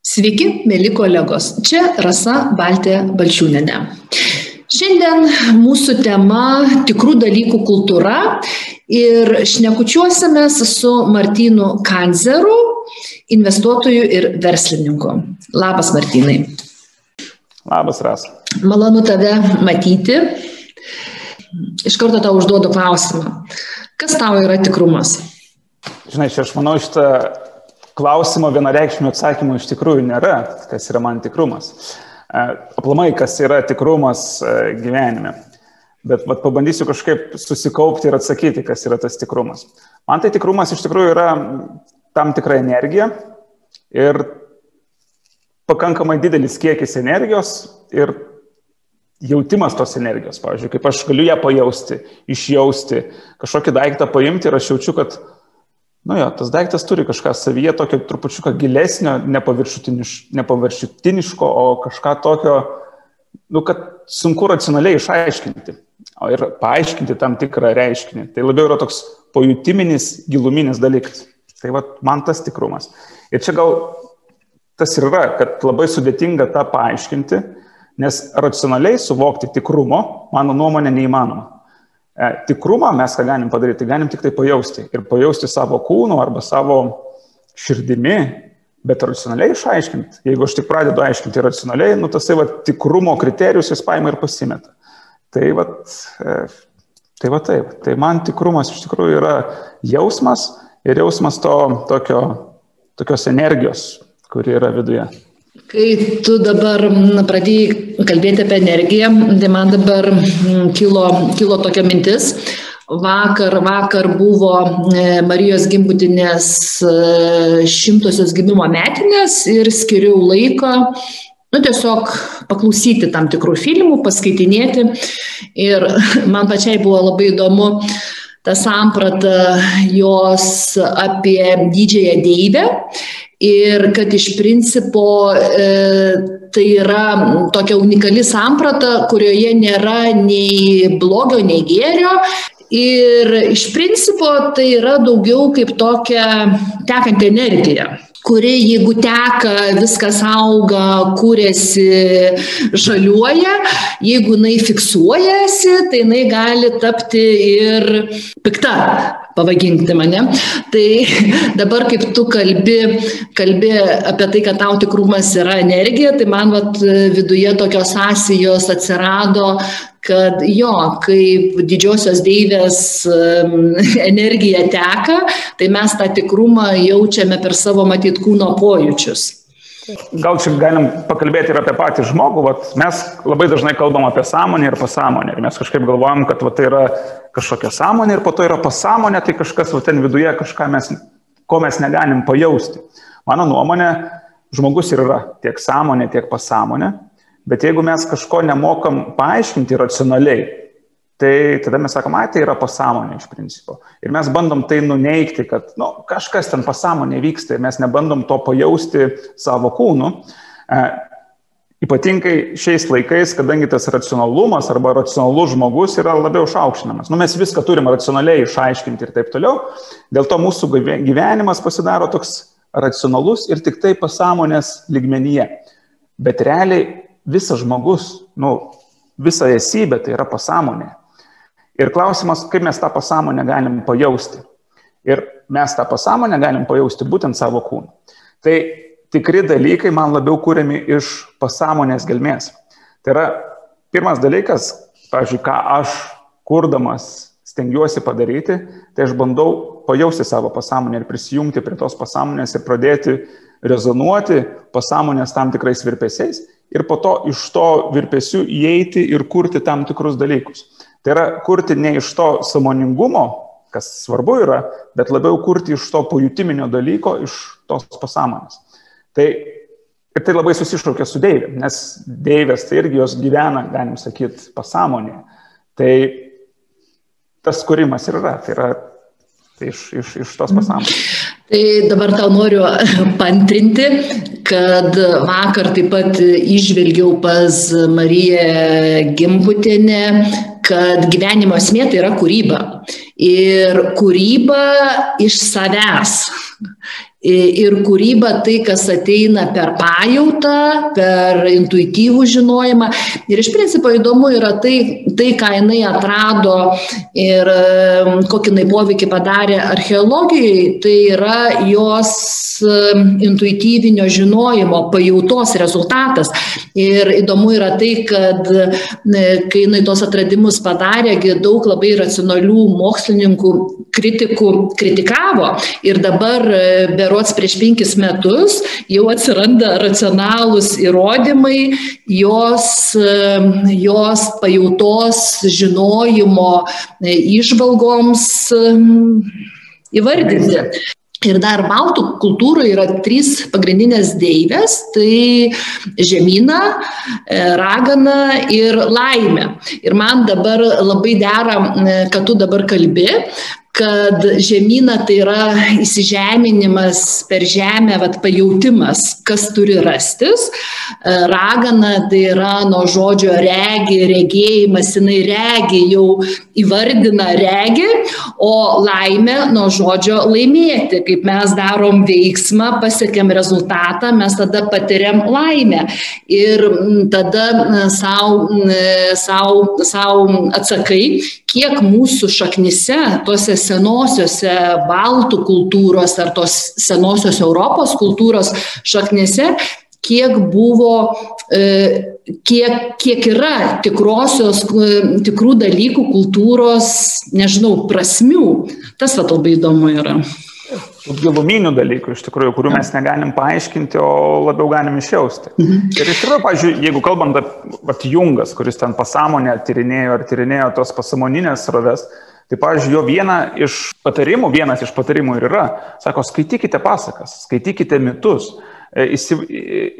Sveiki, mėly kolegos. Čia Rasa Baltė Balčiūnenė. Šiandien mūsų tema - tikrų dalykų kultūra ir šnekučiuosimės su Martinu Kanzeru, investuotoju ir verslininku. Labas, Martinai. Labas, Ras. Malonu tave matyti. Iš karto tau užduodu klausimą. Kas tau yra tikrumas? Žinai, čia aš manau, šitą klausimo vienareikšmio atsakymo iš tikrųjų nėra, kas yra man tikrumas. E, aplamai, kas yra tikrumas e, gyvenime. Bet vat, pabandysiu kažkaip susikaupti ir atsakyti, kas yra tas tikrumas. Man tai tikrumas iš tikrųjų yra tam tikra energija ir pakankamai didelis kiekis energijos ir jautimas tos energijos. Pavyzdžiui, kaip aš galiu ją pajausti, išjausti, kažkokį daiktą paimti ir aš jaučiu, kad Nu jo, tas daiktas turi kažką savyje tokio trupučiuką gilesnio, nepaviršutiniš, nepaviršutiniško, o kažką tokio, nu, kad sunku racionaliai išaiškinti. O ir paaiškinti tam tikrą reiškinį. Tai labiau yra toks pajutiminis, giluminis dalykas. Tai va, man tas tikrumas. Ir čia gal tas ir yra, kad labai sudėtinga tą paaiškinti, nes racionaliai suvokti tikrumo, mano nuomonė, neįmanoma. E, tikrumą mes ką galim padaryti, galim tik tai pajausti. Ir pajausti savo kūnu arba savo širdimi, bet racionaliai išaiškinti. Jeigu aš tik pradedu aiškinti racionaliai, nu tas tai va tikrumo kriterijus jis paima ir pasimeta. Tai va, e, tai va taip. Tai man tikrumas iš tikrųjų yra jausmas ir jausmas to tokio, tokios energijos, kuri yra viduje. Kai tu dabar pradėjai kalbėti apie energiją, tai man dabar kilo, kilo tokia mintis. Vakar, vakar buvo e, Marijos gimbutinės e, šimtosios gimimo metinės ir skiriau laiką nu, tiesiog paklausyti tam tikrų filmų, paskaitinėti. Ir man pačiai buvo labai įdomu ta samprata jos apie didžiąją deivę ir kad iš principo e, tai yra tokia unikali samprata, kurioje nėra nei blogio, nei gėrio. Ir iš principo tai yra daugiau kaip tokia tekanti energija kuri jeigu teka, viskas auga, kūrėsi, žaliuoja, jeigu jinai fiksuojasi, tai jinai gali tapti ir pikta pavadinti mane. Tai dabar kaip tu kalbi, kalbi apie tai, kad tau tikrumas yra energija, tai man vat, viduje tokios sąsijos atsirado, kad jo, kaip didžiosios deivės energija teka, tai mes tą tikrumą jaučiame per savo matyt kūno pojūčius. Gal čia galim pakalbėti ir apie patį žmogų. Vat mes labai dažnai kalbam apie sąmonę ir pasąmonę. Ir mes kažkaip galvojam, kad vat, tai yra kažkokia sąmonė ir po to yra pasąmonė, tai kažkas vat, ten viduje kažką mes, ko mes negalim pajausti. Mano nuomonė, žmogus ir yra tiek sąmonė, tiek pasąmonė. Bet jeigu mes kažko nemokam paaiškinti racionaliai, tai tada mes sakom, ai, tai yra pasąmonė iš principo. Ir mes bandom tai nuneikti, kad nu, kažkas ten pasąmonė vyksta ir mes nebandom to pajausti savo kūnu. E, ypatingai šiais laikais, kadangi tas racionalumas arba racionalus žmogus yra labiau išaukštinamas. Nu, mes viską turim racionaliai išaiškinti ir taip toliau. Dėl to mūsų gyvenimas pasidaro toks racionalus ir tik tai pasąmonės lygmenyje. Bet realiai visas žmogus, nu, visa esybė tai yra pasąmonė. Ir klausimas, kaip mes tą pasąmonę galim pajausti. Ir mes tą pasąmonę galim pajausti būtent savo kūnu. Tai tikri dalykai man labiau kūriami iš pasąmonės gelmės. Tai yra pirmas dalykas, pavyzdžiui, ką aš kurdamas stengiuosi padaryti, tai aš bandau pajausti savo pasąmonę ir prisijungti prie tos pasąmonės ir pradėti rezonuoti pasąmonės tam tikrais virpesiais ir po to iš to virpesių įeiti ir kurti tam tikrus dalykus. Tai yra kurti ne iš to samoningumo, kas svarbu yra, bet labiau kurti iš to pajutiminio dalyko, iš tos pasąmonės. Tai ir tai labai susišaukia su deivė, nes deivės tai irgi jos gyvena, galim sakyti, pasąmonėje. Tai tas kūrimas ir yra, tai yra tai iš, iš, iš tos pasąmonės. Tai dabar tau noriu pantrinti, kad vakar taip pat išvelgiau pas Mariją Gimbutinę kad gyvenimo esmė tai yra kūryba. Ir kūryba iš savęs. Ir kūryba tai, kas ateina per pajautą, per intuityvų žinojimą. Ir iš principo įdomu yra tai, tai ką jinai atrado ir kokį jinai poveikį padarė archeologijai, tai yra jos intuityvinio žinojimo, pajautos rezultatas. Ir įdomu yra tai, kad kai jinai tos atradimus padarė, daug labai racionalių mokslininkų, kritikų kritikavo. Ir dabar be berots prieš penkis metus jau atsiranda racionalūs įrodymai jos, jos pajautos žinojimo išvalgoms įvardinti. Ir dar baltų kultūroje yra trys pagrindinės deivės - tai žemyna, e, ragana ir laimė. Ir man dabar labai dera, kad tu dabar kalbi, kad žemyna tai yra įsižeminimas per žemę, vat, pajautimas, kas turi rastis. E, ragana tai yra nuo žodžio regi, regėjimas, jinai regi, jau įvardina regi, o laimė nuo žodžio laimėti. Kaip mes darom veiksmą, pasiekėm rezultatą, mes tada patiriam laimę. Ir tada savo atsakai, kiek mūsų šaknise, tose senosiose baltų kultūros ar tos senosios Europos kultūros šaknise, kiek buvo, e, kiek, kiek yra tikrosios, e, tikrų dalykų, kultūros, nežinau, prasmių. Tas va labai įdomu yra giluminių dalykų, iš tikrųjų, kurių mes negalim paaiškinti, o labiau galim išjausti. Mhm. Ir iš tikrųjų, pažiūrėjau, jeigu kalbant apie Jungas, kuris ten pasąmonę tyrinėjo ar tyrinėjo tos pasąmoninės sroves, tai, pavyzdžiui, jo viena iš patarimų, vienas iš patarimų ir yra, sako, skaitykite pasakas, skaitykite mitus, e,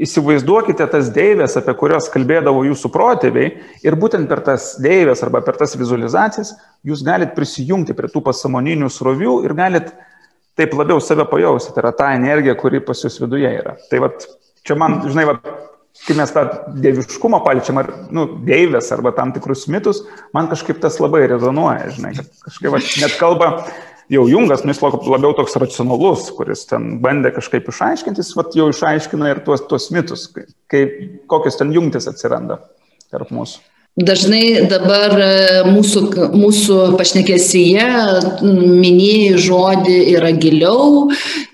įsivaizduokite tas deivės, apie kurias kalbėdavo jūsų protėviai ir būtent per tas deivės arba per tas vizualizacijas jūs galite prisijungti prie tų pasąmoninių srovių ir galite taip labiau save pajausti, tai yra ta energija, kuri pas jūs viduje yra. Tai va, čia man, žinai, va, kai mes tą dieviškumą palčiam, ar, nu, deivės arba tam tikrus mitus, man kažkaip tas labai rezonuoja, žinai, kažkaip va, net kalba, jau Jungas, nu, jis labiau toks racionalus, kuris ten bandė kažkaip išaiškinti, jis va, jau išaiškina ir tuos, tuos mitus, kai, kokios ten jungtis atsiranda tarp mūsų. Dažnai dabar e, mūsų, mūsų pašnekesyje minėjai žodį yra giliau,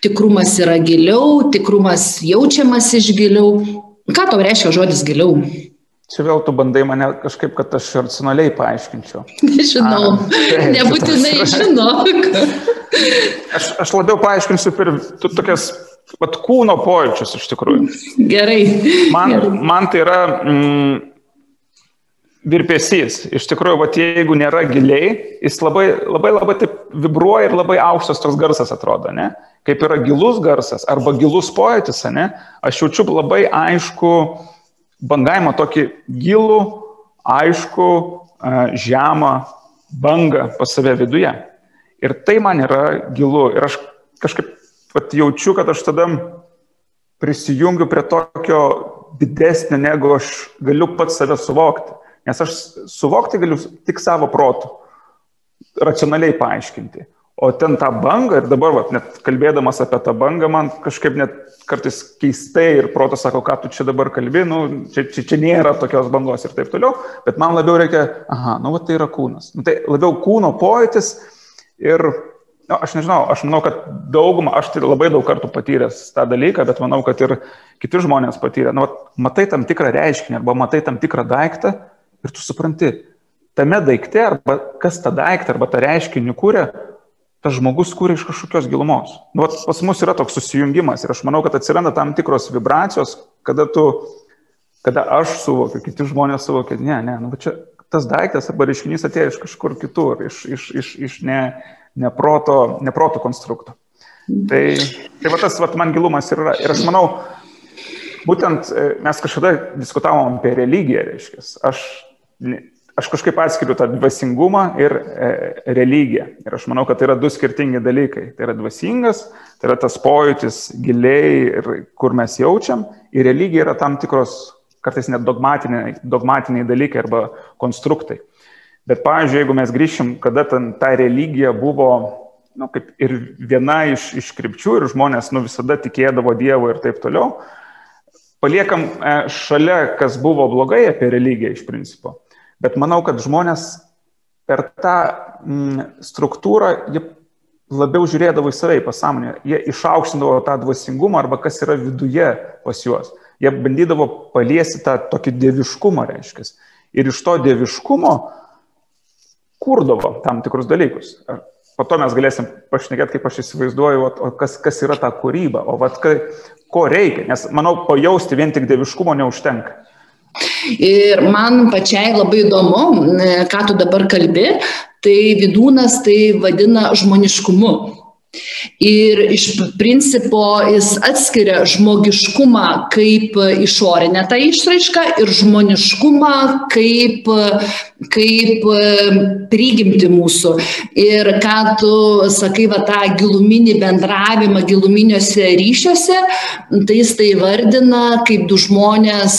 tikrumas yra giliau, tikrumas jaučiamas iš giliau. Ką tau reiškia žodis giliau? Čia vėl tu bandai mane kažkaip, kad aš racionaliai paaiškinčiau. Nežinau, A, tai, nebūtinai žinok. Aš, aš labiau paaiškinsiu per tokias pat kūno pojūčius iš tikrųjų. Gerai. Man, Gerai. man tai yra... Mm, virpesys. Iš tikrųjų, va, jeigu nėra giliai, jis labai, labai, labai taip vibruoja ir labai aukštas toks garsas atrodo, ne? Kaip yra gilus garsas arba gilus pojūtis, ne? Aš jaučiu labai aišku bangavimą, tokį gilų, aišku, žemą bangą pas save viduje. Ir tai man yra gilu. Ir aš kažkaip vat, jaučiu, kad aš tada prisijungiu prie tokio didesnio, negu aš galiu pats save suvokti. Nes aš suvokti galiu tik savo protu, racionaliai paaiškinti. O ten tą bangą ir dabar, va, net kalbėdamas apie tą bangą, man kažkaip net kartais keistai ir protas sako, ką tu čia dabar kalbi, nu, čia, čia, čia nėra tokios bangos ir taip toliau, bet man labiau reikia, aha, nu, va, tai yra kūnas. Nu, tai labiau kūno pojūtis ir, na, nu, aš nežinau, aš manau, kad daugumą, aš tai labai daug kartų patyręs tą dalyką, bet manau, kad ir kiti žmonės patyrė, nu, va, matai tam tikrą reiškinį arba matai tam tikrą daiktą Ir tu supranti, tame daikte, arba kas tą daiktą, arba tą reiškinį kūrė, tas žmogus kūrė iš kažkokios gilumos. Nu, vat, pas mus yra toks susijungimas ir aš manau, kad atsiranda tam tikros vibracijos, kada tu, kada aš suvokiu, kiti žmonės suvokia, ne, ne, nu, čia tas daiktas arba reiškinys atėjo iš kažkur kitur, iš, iš, iš, iš ne, neproto, neproto konstrukto. Tai, tai va tas va, man gilumas yra. Ir aš manau, būtent e, mes kažkada diskutavom apie religiją, reiškia. Aš aš kažkaip atskiriu tą dvasingumą ir e, religiją. Ir aš manau, kad tai yra du skirtingi dalykai. Tai yra dvasingas, tai yra tas pojūtis giliai ir kur mes jaučiam. Ir religija yra tam tikros, kartais net dogmatiniai, dogmatiniai dalykai arba konstruktai. Bet, pavyzdžiui, jeigu mes grįšim, kada ten ta religija buvo nu, kaip ir viena iš, iš krypčių ir žmonės nu, visada tikėdavo Dievu ir taip toliau. Paliekam e, šalia, kas buvo blogai apie religiją iš principo. Bet manau, kad žmonės per tą mm, struktūrą labiau žiūrėdavo į save, į pasąmonę. Jie išaukštindavo tą dvasingumą arba kas yra viduje pas juos. Jie bandydavo paliesti tą tokį dieviškumą, reiškia. Ir iš to dieviškumo kurdavo tam tikrus dalykus. Po to mes galėsim pašnekėti, kaip aš įsivaizduoju, o, o kas, kas yra ta kūryba, o vat, ka, ko reikia, nes manau, pajausti vien tik dieviškumo neužtenka. Ir man pačiai labai įdomu, ką tu dabar kalbi, tai vidūnas tai vadina žmoniškumu. Ir iš principo jis atskiria žmogiškumą kaip išorinę tą išraišką ir žmoniškumą kaip, kaip prigimti mūsų. Ir ką tu sakai, va tą giluminį bendravimą giluminiuose ryšiuose, tai jis tai vardina, kaip du žmonės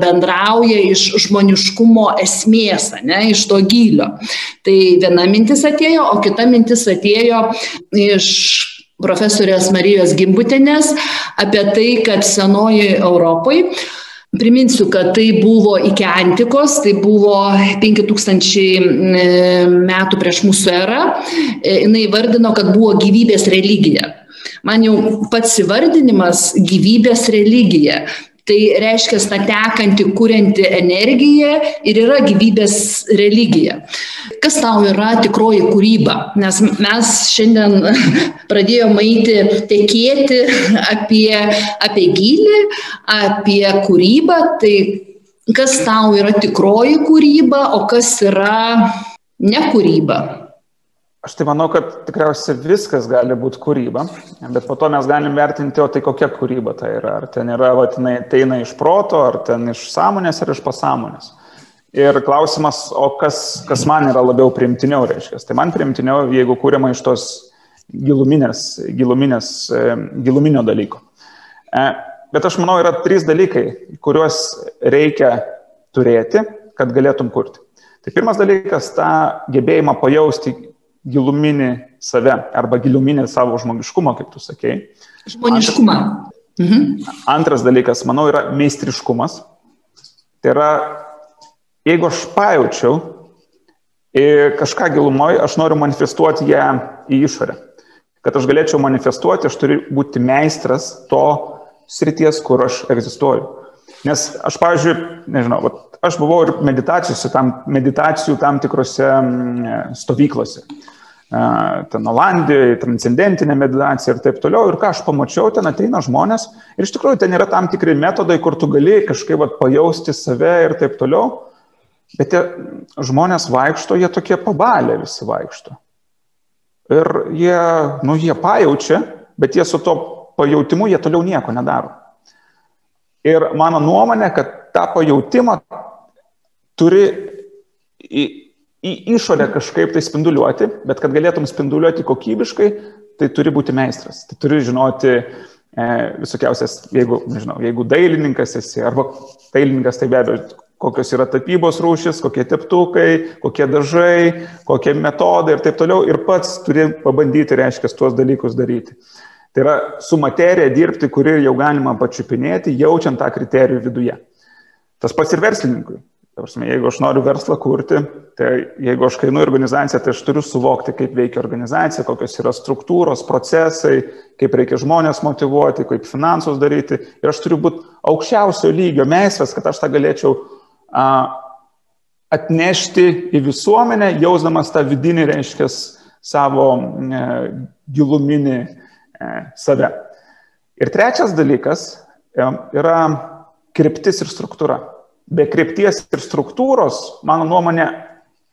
bendrauja iš žmoniškumo esmės, ne, iš to gylio. Tai viena mintis atėjo, o kita mintis atėjo iš profesorės Marijos Gimbutinės apie tai, kad senoji Europai Priminsiu, kad tai buvo iki antikos, tai buvo 5000 metų prieš mūsų erą. Jis vardino, kad buvo gyvybės religija. Man jau pats įvardinimas gyvybės religija. Tai reiškia, ta tekanti, kurianti energija ir yra gyvybės religija. Kas tau yra tikroji kūryba? Nes mes šiandien pradėjome eiti tekėti apie, apie gilį, apie kūrybą. Tai kas tau yra tikroji kūryba, o kas yra nekūryba? Aš tai manau, kad tikriausiai viskas gali būti kūryba, bet po to mes galim vertinti, o tai kokia kūryba tai yra. Ar ten yra, va, jinai ateina iš proto, ar ten iš sąmonės, ar iš pasąmonės. Ir klausimas, o kas, kas man yra labiau primtiniau, reiškia. Tai man primtiniau, jeigu kūriama iš tos giluminės, giluminės, e, giluminio dalyko. E, bet aš manau, yra trys dalykai, kuriuos reikia turėti, kad galėtum kurti. Tai pirmas dalykas - tą gebėjimą pajausti giluminį save arba giluminį savo žmogiškumą, kaip tu sakei. Žmoniškumą. Mhm. Antras dalykas, manau, yra meistriškumas. Tai yra, jeigu aš pajaučiau kažką gilumoje, aš noriu manifestuoti ją į išorę. Kad aš galėčiau manifestuoti, aš turiu būti meistras to srities, kur aš egzistuoju. Nes aš, pavyzdžiui, nežinau, aš buvau ir meditacijose, tam, meditacijų tam tikrose stovyklose ten Olandijoje, transcendentinė meditacija ir taip toliau. Ir ką aš pamačiau, ten ateina žmonės ir iš tikrųjų ten yra tam tikri metodai, kur tu gali kažkaip vat, pajausti save ir taip toliau. Bet tie žmonės vaikšto, jie tokie pabalė visi vaikšto. Ir jie, nu, jie pajaučia, bet jie su to pajautimu jie toliau nieko nedaro. Ir mano nuomonė, kad tą pajautimą turi į išorę kažkaip tai spinduliuoti, bet kad galėtum spinduliuoti kokybiškai, tai turi būti meistras. Tai turi žinoti e, visokiausias, jeigu, nežinau, jeigu dailininkas esi, arba dailininkas tai be abejo, kokios yra tapybos rūšis, kokie teptukai, kokie dažai, kokie metodai ir taip toliau. Ir pats turi pabandyti, reiškia, tuos dalykus daryti. Tai yra su materija dirbti, kuri jau galima pačiupinėti, jaučiant tą kriterijų viduje. Tas pats ir verslininkui. Prasme, jeigu aš noriu verslą kurti, tai jeigu aš kainu į organizaciją, tai aš turiu suvokti, kaip veikia organizacija, kokios yra struktūros, procesai, kaip reikia žmonės motivuoti, kaip finansus daryti. Ir aš turiu būti aukščiausio lygio meistras, kad aš tą galėčiau a, atnešti į visuomenę, jausdamas tą vidinį, reiškia, savo e, giluminį e, save. Ir trečias dalykas e, yra kryptis ir struktūra be krypties ir struktūros, mano nuomonė,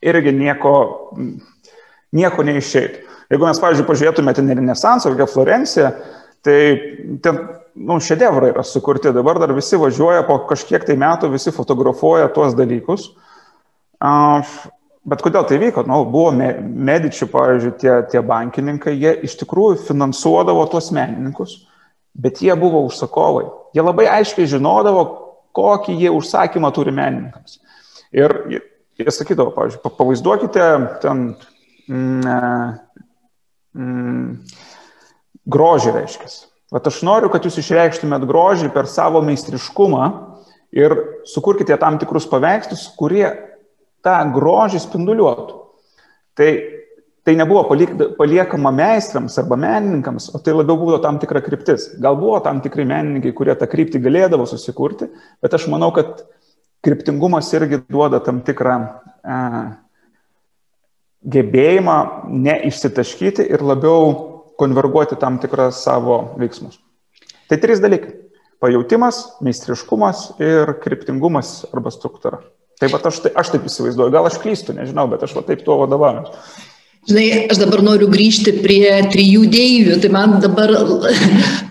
irgi nieko, nieko neišeitų. Jeigu mes, pavyzdžiui, pažiūrėtume ten Renesansą, kokią Florenciją, tai ten nu, šedevrai yra sukurti, dabar dar visi važiuoja, po kažkiek tai metų visi fotografuoja tuos dalykus. Bet kodėl tai vyko? Nu, buvo medičių, pavyzdžiui, tie, tie bankininkai, jie iš tikrųjų finansuodavo tuos menininkus, bet jie buvo užsakovai. Jie labai aiškiai žinodavo, kokį jie užsakymą turi menininkams. Ir jie sakydavo, pavyzdžiui, pavaizduokite ten mm, mm, grožį reiškia. Vat aš noriu, kad jūs išreikštumėt grožį per savo meistriškumą ir sukurkite tam tikrus paveikslus, kurie tą grožį spinduliuotų. Tai, tai nebuvo paliekama meistrams arba menininkams, o tai labiau buvo tam tikra kryptis. Gal buvo tam tikri menininkai, kurie tą kryptį galėdavo susikurti, bet aš manau, kad kryptingumas irgi duoda tam tikrą e, gebėjimą neišsitaškyti ir labiau konverguoti tam tikras savo veiksmus. Tai trys dalykai - pajūtimas, meistriškumas ir kryptingumas arba struktūra. Taip pat aš, tai, aš taip įsivaizduoju, gal aš klystu, nežinau, bet aš va taip tuo vadovauju. Žinai, aš dabar noriu grįžti prie trijų dėjų, tai man dabar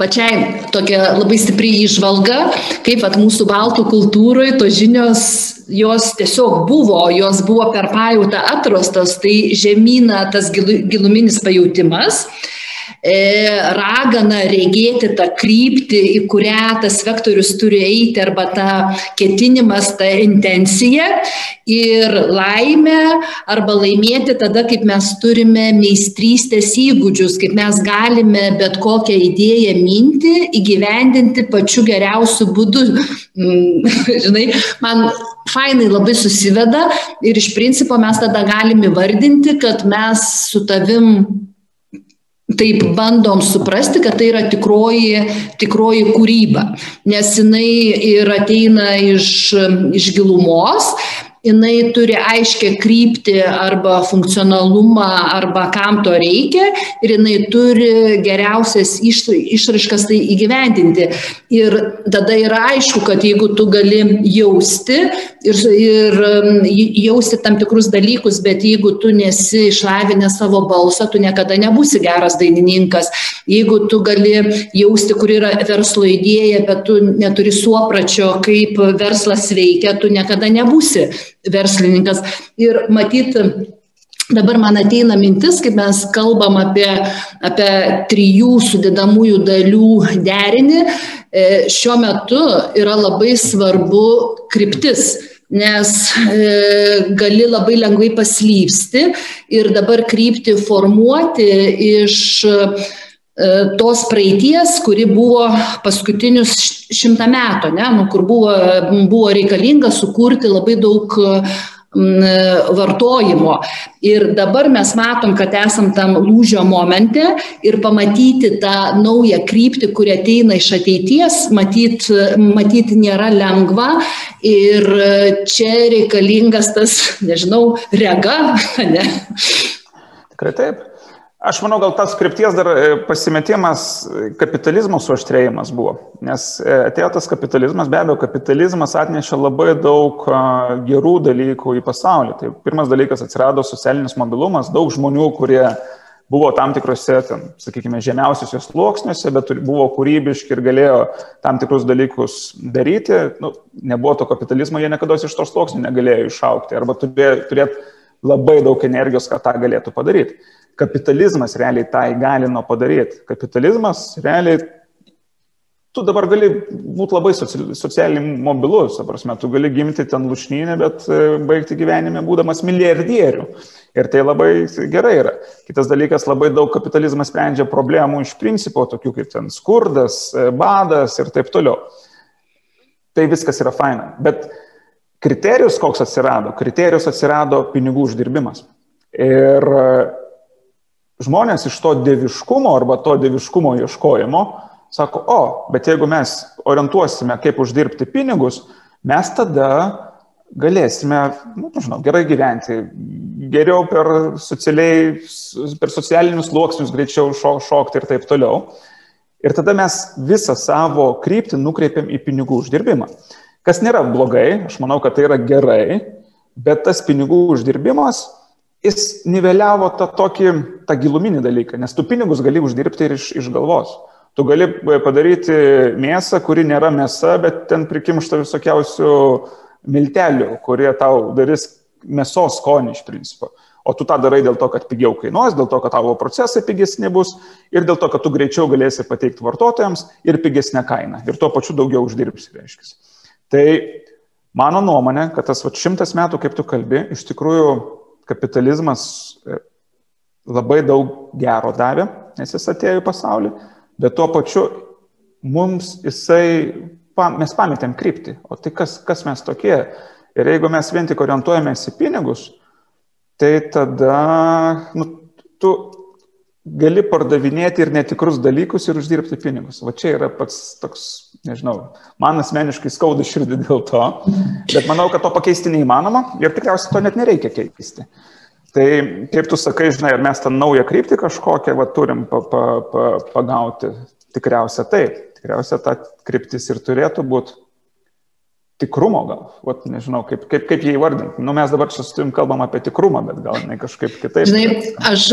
pačiai tokia labai stipri išvalga, kaip at mūsų baltų kultūroje tos žinios, jos tiesiog buvo, jos buvo per pajūtą atrastos, tai žemyna tas giluminis pajūtimas ragana regėti tą kryptį, į kurią tas vektorius turi eiti, arba tą ketinimas, tą intenciją ir laimę, arba laimėti tada, kaip mes turime meistrystės įgūdžius, kaip mes galime bet kokią idėją minti įgyvendinti pačiu geriausiu būdu. Mm, žinai, man fainai labai susiveda ir iš principo mes tada galim įvardinti, kad mes su tavim taip bandom suprasti, kad tai yra tikroji, tikroji kūryba, nes jinai ir ateina iš, iš gilumos, jinai turi aiškę kryptį arba funkcionalumą, arba kam to reikia ir jinai turi geriausias išraiškas tai įgyvendinti. Ir tada yra aišku, kad jeigu tu gali jausti ir, ir um, jausti tam tikrus dalykus, bet jeigu tu nesi išlavinęs savo balsą, tu niekada nebūsi geras dainininkas. Jeigu tu gali jausti, kur yra verslo idėja, bet tu neturi suopračio, kaip verslas veikia, tu niekada nebūsi verslininkas. Ir matyti, dabar man ateina mintis, kaip mes kalbam apie, apie trijų sudėdamųjų dalių derinį, e, šiuo metu yra labai svarbu kryptis nes e, gali labai lengvai paslypsti ir dabar krypti formuoti iš tos praeities, kuri buvo paskutinius šimtą metų, ne, nu, kur buvo, buvo reikalinga sukurti labai daug vartojimo. Ir dabar mes matom, kad esam tam lūžio momente ir pamatyti tą naują kryptį, kuri ateina iš ateities, matyti, matyti nėra lengva ir čia reikalingas tas, nežinau, rega, ne? Tikrai taip. Aš manau, gal tas skripties dar e, pasimetimas e, kapitalizmo suaštrėjimas buvo, nes e, atėjo tas kapitalizmas, be abejo, kapitalizmas atnešė labai daug gerų dalykų į pasaulį. Tai pirmas dalykas atsirado socialinis mobilumas, daug žmonių, kurie buvo tam tikrose, ten, sakykime, žemiausiuose sluoksniuose, bet buvo kūrybiški ir galėjo tam tikrus dalykus daryti. Nu, nebuvo to kapitalizmo, jie niekada iš to sluoksnių negalėjo išaukti arba turėti labai daug energijos, kad tą galėtų padaryti kapitalizmas realiai tą įgalino padaryti. Kapitalizmas realiai, tu dabar gali būti labai socialiai mobilus, prasme, tu gali gimti ten lušnynę, bet e, baigti gyvenime būdamas milijardierių. Ir tai labai gerai yra. Kitas dalykas, labai daug kapitalizmas sprendžia problemų iš principo, tokių kaip ten skurdas, e, badas ir taip toliau. Tai viskas yra faina. Bet kriterijus koks atsirado? Kriterijus atsirado pinigų uždirbimas. Ir žmonės iš to dieviškumo arba to dieviškumo ieškojimo sako, o, bet jeigu mes orientuosime, kaip uždirbti pinigus, mes tada galėsime, nu, nežinau, gerai gyventi, geriau per, per socialinius sluoksnius greičiau šokti ir taip toliau. Ir tada mes visą savo kryptį nukreipiam į pinigų uždirbimą. Kas nėra blogai, aš manau, kad tai yra gerai, bet tas pinigų uždirbimas jis niveliavo tą tokį, tą giluminį dalyką, nes tu pinigus gali uždirbti ir iš, iš galvos. Tu gali e, padaryti mėsą, kuri nėra mėsa, bet ten prikimšta visokiausių miltelių, kurie tau darys mėsos skonį iš principo. O tu tą darai dėl to, kad pigiau kainuos, dėl to, kad tavo procesai pigesni bus ir dėl to, kad tu greičiau galėsi pateikti vartotojams ir pigesnę kainą. Ir tuo pačiu daugiau uždirbsi, reiškia. Tai mano nuomonė, kad tas va, šimtas metų, kaip tu kalbi, iš tikrųjų kapitalizmas e, labai daug gero davė, nes jis atėjo į pasaulį, bet tuo pačiu mums jisai, mes pametėm kryptį, o tai kas, kas mes tokie. Ir jeigu mes vien tik orientuojamės į pinigus, tai tada nu, tu gali pardavinėti ir netikrus dalykus ir uždirbti pinigus. Va čia yra pats toks, nežinau, man asmeniškai skauda širdį dėl to, bet manau, kad to pakeisti neįmanoma ir tikriausiai to net nereikia keisti. Tai kaip tu sakai, žinai, ar mes tą naują kryptį kažkokią va, turim pa, pa, pa, pagauti, tikriausia taip, tikriausia ta kryptis ir turėtų būti tikrumo gal, Vat, nežinau, kaip, kaip, kaip jį įvardinti. Nu, mes dabar čia su tavim kalbam apie tikrumą, bet gal ne kažkaip kitaip. Žinai, aš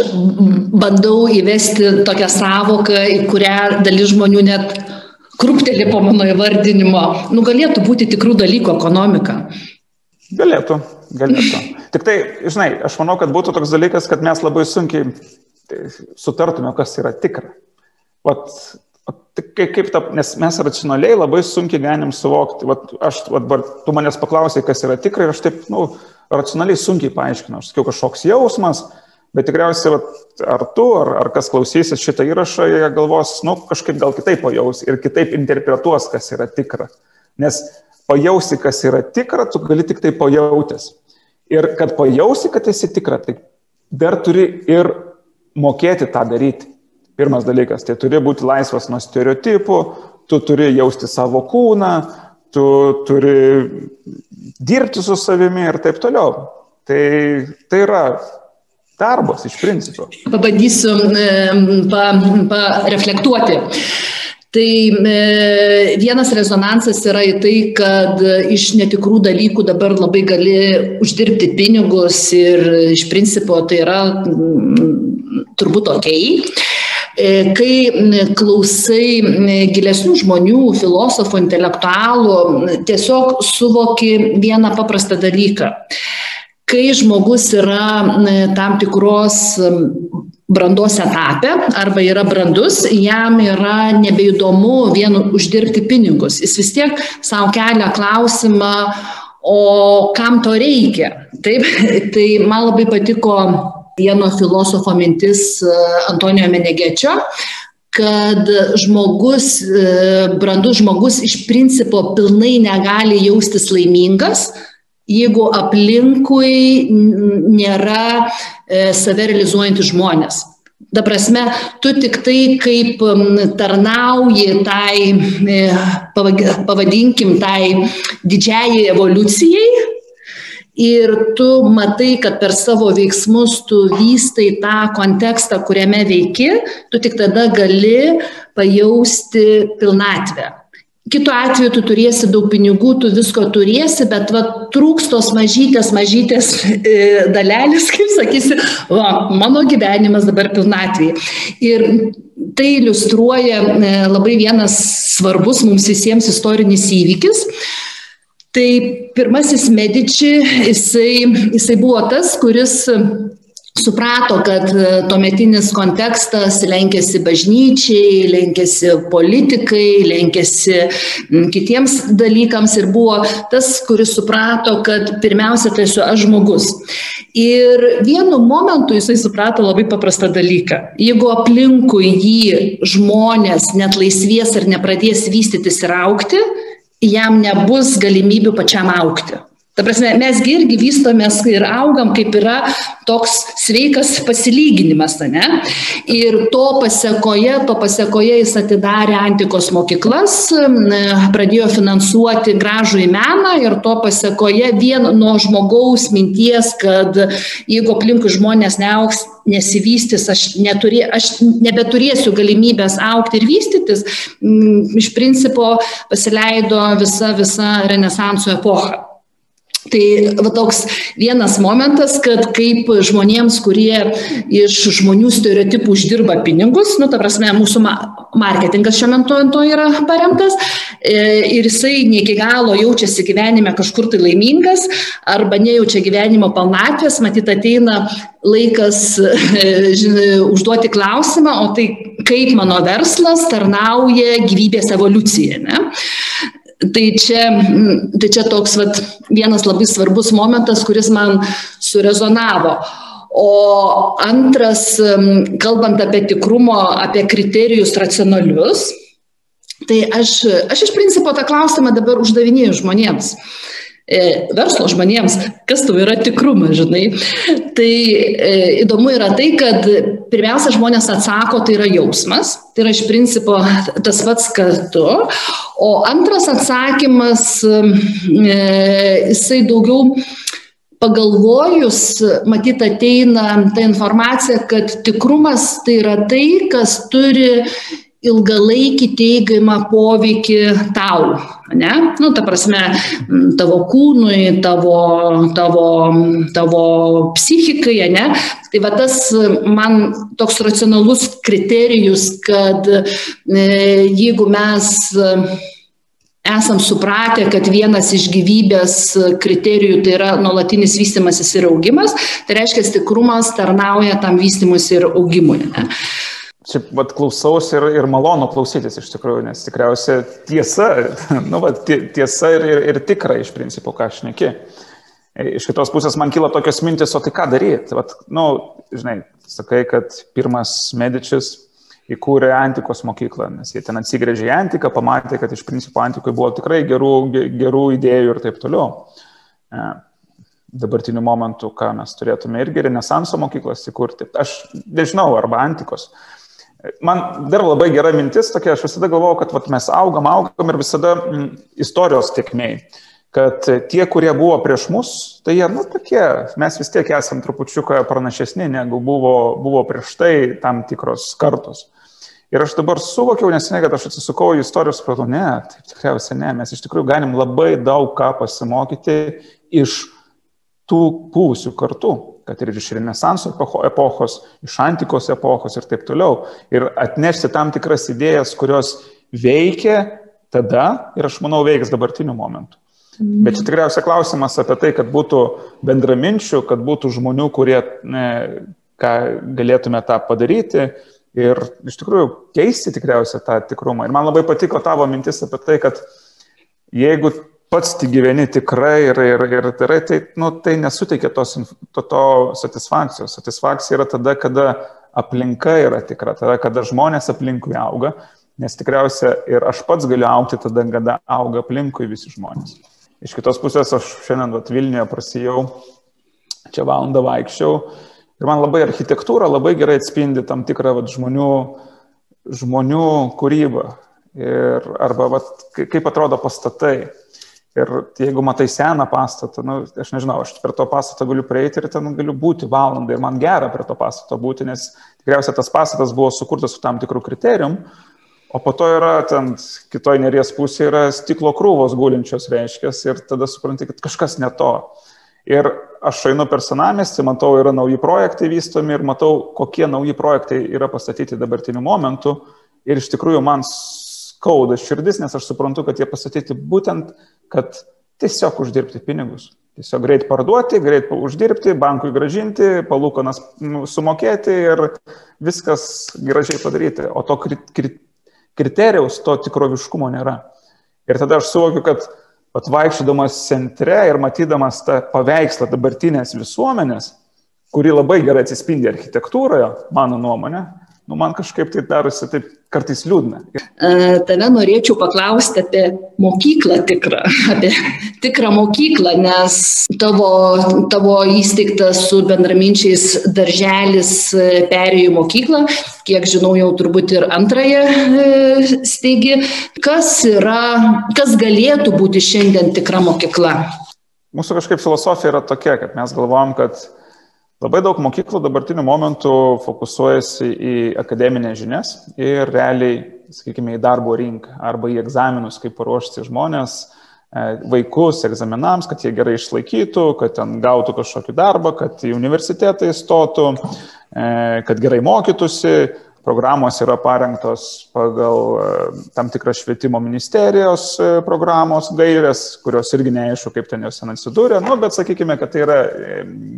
bandau įvesti tokią savoką, į kurią dalis žmonių net kruptelį po mano įvardinimo. Nu, galėtų būti tikrų dalykų ekonomika. Galėtų, galėtų. Tik tai, žinai, aš manau, kad būtų toks dalykas, kad mes labai sunkiai sutartume, kas yra tikra. Vat Kaip, kaip ta, nes mes racionaliai labai sunkiai galim suvokti. Vat, aš, vat, tu manęs paklausai, kas yra tikra ir aš taip, nu, racionaliai sunkiai paaiškinau. Aš sakiau kažkoks jausmas, bet tikriausiai, vat, ar tu, ar, ar kas klausysis šitą įrašą, jie galvos, nu, kažkaip gal kitaip pajaus ir kitaip interpretuos, kas yra tikra. Nes pajausi, kas yra tikra, tu gali tik tai pajautęs. Ir kad pajausi, kad esi tikra, tai dar turi ir mokėti tą daryti. Pirmas dalykas, tai turi būti laisvas nuo stereotipų, tu turi jausti savo kūną, tu turi dirbti su savimi ir taip toliau. Tai, tai yra darbas iš principo. Pabandysiu pareflektuoti. Pa, Tai e, vienas rezonansas yra į tai, kad iš netikrų dalykų dabar labai gali uždirbti pinigus ir iš principo tai yra m, turbūt ok. E, kai klausai gilesnių žmonių, filosofų, intelektualų, tiesiog suvoki vieną paprastą dalyką. Kai žmogus yra tam tikros brandos etape arba yra brandus, jam yra nebeįdomu vien uždirbti pinigus. Jis vis tiek savo kelia klausimą, o kam to reikia. Taip, tai man labai patiko vieno filosofo mintis e, Antonijo Menegečio, kad žmogus, e, brandus žmogus iš principo pilnai negali jaustis laimingas, jeigu aplinkui nėra e, save realizuojantys žmonės. Ta prasme, tu tik tai kaip tarnauji tai, pavadinkim, tai didžiai evoliucijai, ir tu matai, kad per savo veiksmus tu vystai tą kontekstą, kuriame veiki, tu tik tada gali pajausti pilnatvę. Kitu atveju tu turėsi daug pinigų, tu visko turėsi, bet va, trūks tos mažytės, mažytės e, dalelis, kaip sakysi, va, mano gyvenimas dabar pilnatvėje. Ir tai iliustruoja e, labai vienas svarbus mums visiems istorinis įvykis. Tai pirmasis Medici, jisai, jisai buvo tas, kuris suprato, kad tuometinis kontekstas lenkėsi bažnyčiai, lenkėsi politikai, lenkėsi kitiems dalykams ir buvo tas, kuris suprato, kad pirmiausia tai esu aš žmogus. Ir vienu momentu jisai suprato labai paprastą dalyką. Jeigu aplinkui jį žmonės net laisvės ar nepradės vystytis ir aukti, jam nebus galimybių pačiam aukti. Ta prasme, mes irgi vystomės ir augam, kaip yra toks sveikas pasilyginimas, ne? Ir to pasiekoje, to pasiekoje jis atidarė antikos mokyklas, pradėjo finansuoti gražų į meną ir to pasiekoje vien nuo žmogaus minties, kad jeigu aplinkui žmonės neauks, nesivystys, aš, neturė, aš nebeturėsiu galimybės aukti ir vystytis, iš principo pasileido visa, visa renesanso epocha. Tai va toks vienas momentas, kad kaip žmonėms, kurie iš žmonių stereotipų uždirba pinigus, nu, ta prasme, mūsų marketingas šiuo metu ant to yra paremtas e, ir jisai ne iki galo jaučiasi gyvenime kažkur tai laimingas arba nejaučia gyvenimo palnatvės, matyt, ateina laikas žinai, užduoti klausimą, o tai kaip mano verslas tarnauja gyvybės evoliucijai. Ne? Tai čia, tai čia toks vat, vienas labai svarbus momentas, kuris man surezonavo. O antras, kalbant apie tikrumo, apie kriterijus racionalius, tai aš, aš iš principo tą klausimą dabar uždavinėjau žmonėms. E, verslo žmonėms, kas tau yra tikrumas, žinai. Tai e, įdomu yra tai, kad pirmiausia žmonės atsako, tai yra jausmas, tai yra iš principo tas pats, kad tu. O antras atsakymas, e, jisai daugiau pagalvojus, matyt, ateina ta informacija, kad tikrumas tai yra tai, kas turi ilgalaikį teigiamą poveikį tau, ne? Nu, ta prasme, tavo kūnui, tavo, tavo, tavo psichikai, ne? Tai va tas man toks racionalus kriterijus, kad e, jeigu mes esam supratę, kad vienas iš gyvybės kriterijų tai yra nuolatinis vystimasis ir augimas, tai reiškia, tikrumas tarnauja tam vystimus ir augimui. Ne? Šiaip, vad, klausausi ir, ir malonu klausytis iš tikrųjų, nes tikriausiai tiesa, nu, vad, tiesa ir, ir, ir tikra iš principo, ką aš neki. Iš kitos pusės man kyla tokios mintis, o tai ką daryti? Vat, nu, žinai, sakai, kad pirmas medičius įkūrė antikos mokyklą, nes jie ten atsigrėžė į antiką, pamatė, kad iš principo antikoje buvo tikrai gerų, gerų idėjų ir taip toliau. E, dabartiniu momentu, ką mes turėtume irgi renesanso mokyklas įkurti. Aš nežinau, arba antikos. Man dar labai gera mintis tokia, aš visada galvojau, kad vat, mes augam, augam ir visada m, mm, istorijos tiekmei, kad tie, kurie buvo prieš mus, tai jie, nu, tokie, mes vis tiek esam trupučiuką pranašesni, negu buvo, buvo prieš tai tam tikros kartos. Ir aš dabar suvokiau neseniai, kad aš atsisukau į istorijos, supratau, ne, taip tikriausiai ne, mes iš tikrųjų galim labai daug ką pasimokyti iš tų būsių kartų kad ir iš Renesanso epochos, iš antikos epochos ir taip toliau. Ir atnešti tam tikras idėjas, kurios veikia tada ir aš manau veiks dabartiniu momentu. Mm. Bet čia tikriausiai klausimas apie tai, kad būtų bendraminčių, kad būtų žmonių, kurie ne, ką galėtume tą padaryti ir iš tikrųjų keisti tikriausiai tą tikrumą. Ir man labai patiko tavo mintis apie tai, kad jeigu pats tik gyveni tikrai ir, ir, ir darai, tai, nu, tai nesuteikia tos, to, to satisfakcijos. Satisfakcija yra tada, kada aplinka yra tikra, tada, kada žmonės aplinkui auga, nes tikriausia ir aš pats galiu aukti tada, kada auga aplinkui visi žmonės. Iš kitos pusės aš šiandien vat, Vilniuje prasijau, čia valandą vaikščiau ir man labai architektūra labai gerai atspindi tam tikrą vat, žmonių, žmonių kūrybą. Ir, arba vat, kaip atrodo pastatai. Ir jeigu matai seną pastatą, nu, aš nežinau, aš per to pastatą galiu prieiti ir ten galiu būti valandą ir man gera prie to pastato būti, nes tikriausiai tas pastatas buvo sukurtas su tam tikrų kriterijum, o po to yra ten kitoj neries pusėje yra stiklo krūvos gulinčios reiškia ir tada supranti, kad kažkas ne to. Ir aš einu per senamestį, matau, yra nauji projektai vystomi ir matau, kokie nauji projektai yra pastatyti dabartiniu momentu. Ir iš tikrųjų man skauda širdis, nes aš suprantu, kad jie pastatyti būtent kad tiesiog uždirbti pinigus. Tiesiog greit parduoti, greit uždirbti, bankui gražinti, palūkonas nu, sumokėti ir viskas gražiai padaryti. O to kriterijaus, to tikroviškumo nėra. Ir tada aš suvokiu, kad atvaikščiodamas centre ir matydamas tą paveikslą dabartinės visuomenės, kuri labai gerai atsispindi architektūroje, mano nuomonė, nu, man kažkaip tai darosi taip kartais liūdna. Tave norėčiau paklausti apie mokyklą tikrą, apie tikrą mokyklą, nes tavo, tavo įsteigtas su bendraminčiais darželis perėjo į mokyklą, kiek žinau, jau turbūt ir antrąją e, steigi. Kas yra, kas galėtų būti šiandien tikra mokykla? Mūsų kažkaip filosofija yra tokia, kad mes galvojam, kad Labai daug mokyklų dabartiniu momentu fokusuojasi į akademinės žinias ir realiai, sakykime, į darbo rinką arba į egzaminus, kaip paruošti žmonės, e, vaikus egzaminams, kad jie gerai išlaikytų, kad ten gautų kažkokį darbą, kad į universitetą įstotų, e, kad gerai mokytųsi. Programos yra parengtos pagal e, tam tikras švietimo ministerijos programos gairės, kurios irgi neaišku, kaip ten jos ten atsidūrė, nu, bet sakykime, kad tai yra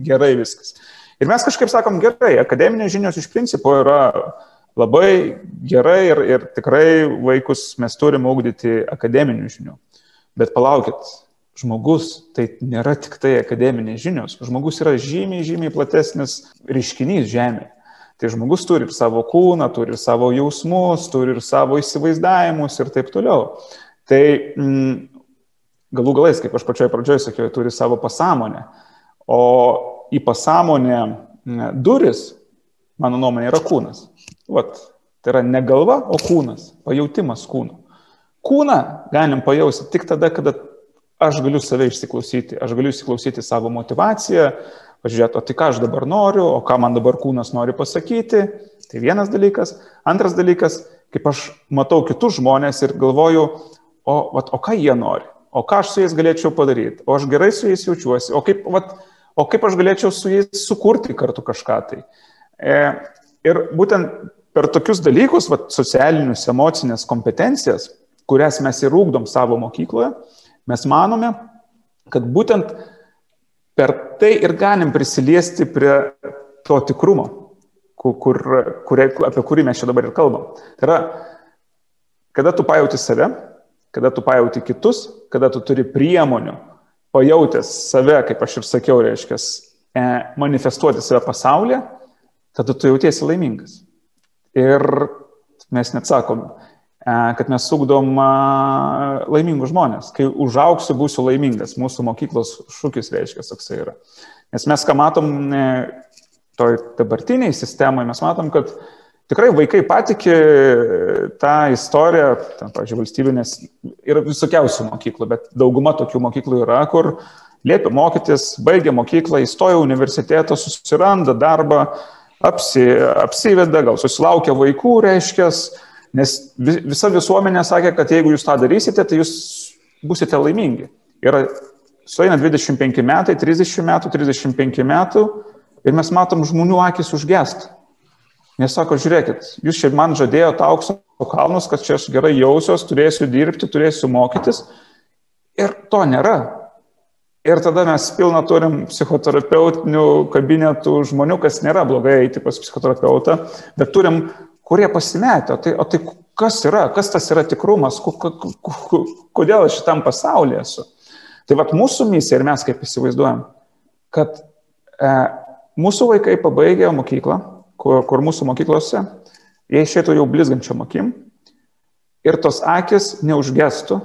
gerai viskas. Ir mes kažkaip sakom, gerai, akademinės žinios iš principo yra labai gerai ir, ir tikrai vaikus mes turime ugdyti akademinių žinių. Bet palaukit, žmogus tai nėra tik tai akademinės žinios, žmogus yra žymiai, žymiai platesnis reiškinys Žemėje. Tai žmogus turi ir savo kūną, turi ir savo jausmus, turi ir savo įsivaizdavimus ir taip toliau. Tai mm, galų galais, kaip aš pačioj pradžioje sakiau, turi savo pasąmonę. O į pasąmonę mm, duris, mano nuomonė, yra kūnas. Vat, tai yra ne galva, o kūnas, pajautimas kūno. Kūną galim pajausti tik tada, kada aš galiu save išsiklausyti, aš galiu įsiklausyti savo motivaciją, pažiūrėti, o tai ką aš dabar noriu, o ką man dabar kūnas nori pasakyti. Tai vienas dalykas. Antras dalykas, kaip aš matau kitus žmonės ir galvoju, o, vat, o ką jie nori, o ką aš su jais galėčiau padaryti, o aš gerai su jais jaučiuosi, o kaip, vat, o kaip aš galėčiau su jais sukurti kartu kažką tai. E, ir būtent per tokius dalykus, vat, socialinius, emocinės kompetencijas, kurias mes ir ūkdom savo mokykloje, mes manome, kad būtent per tai ir galim prisiliesti prie to tikrumo, kur, kur, apie kurį mes čia dabar ir kalbam. Tai yra, kada tu pajauti save, kada tu pajauti kitus, kada tu turi priemonių, pajautęs save, kaip aš ir sakiau, reiškia, e, manifestuoti save pasaulyje, tada tu jautiesi laimingas. Ir mes net sakom, kad mes sugdom e, laimingus žmonės. Kai užauksiu, būsiu laimingas. Mūsų mokyklos šūkis reiškia, toksai yra. Nes mes ką matom e, toj dabartiniai sistemai, mes matom, kad tikrai vaikai patikė tą istoriją, ten, pavyzdžiui, valstybinės ir visokiausių mokyklų, bet dauguma tokių mokyklų yra, kur liepia mokytis, baigia mokyklą, įstoja universitetą, susiranda darbą, apsi, apsiveda, gal susilaukia vaikų, reiškia, Nes visa visuomenė sakė, kad jeigu jūs tą darysite, tai jūs busite laimingi. Ir sueina 25 metai, 30 metų, 35 metų ir mes matom žmonių akis užgest. Nes sako, žiūrėkit, jūs čia man žadėjote aukso kalnus, kad čia aš gerai jausiuos, turėsiu dirbti, turėsiu mokytis. Ir to nėra. Ir tada mes pilna turim psichoterapeutinių kabinetų žmonių, kas nėra blogai eiti pas psichoterapeutą, bet turim kurie pasimetė, o tai, o tai kas yra, kas tas yra tikrumas, kodėl aš šitam pasaulyje esu. Tai vad mūsų misija ir mes kaip įsivaizduojam, kad e, mūsų vaikai pabaigė mokyklą, kur, kur mūsų mokyklose, jie išėtų jau blizgančiam akim ir tos akis neužgestų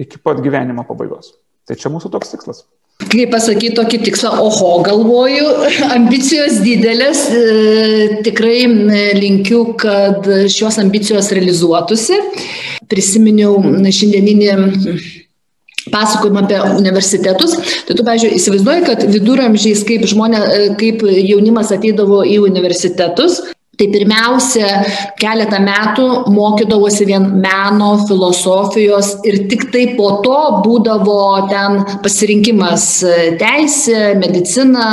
iki pat gyvenimo pabaigos. Tai čia mūsų toks tikslas kaip pasakyti tokį tikslą, oho, galvoju, ambicijos didelės, e, tikrai linkiu, kad šios ambicijos realizuotųsi. Prisiminiau šiandieninį pasakojimą apie universitetus, tai tu, pavyzdžiui, įsivaizduoji, kad viduramžiais, kaip žmonės, e, kaip jaunimas ateidavo į universitetus, Tai pirmiausia, keletą metų mokydavosi vien meno, filosofijos ir tik tai po to būdavo ten pasirinkimas teisė, medicina.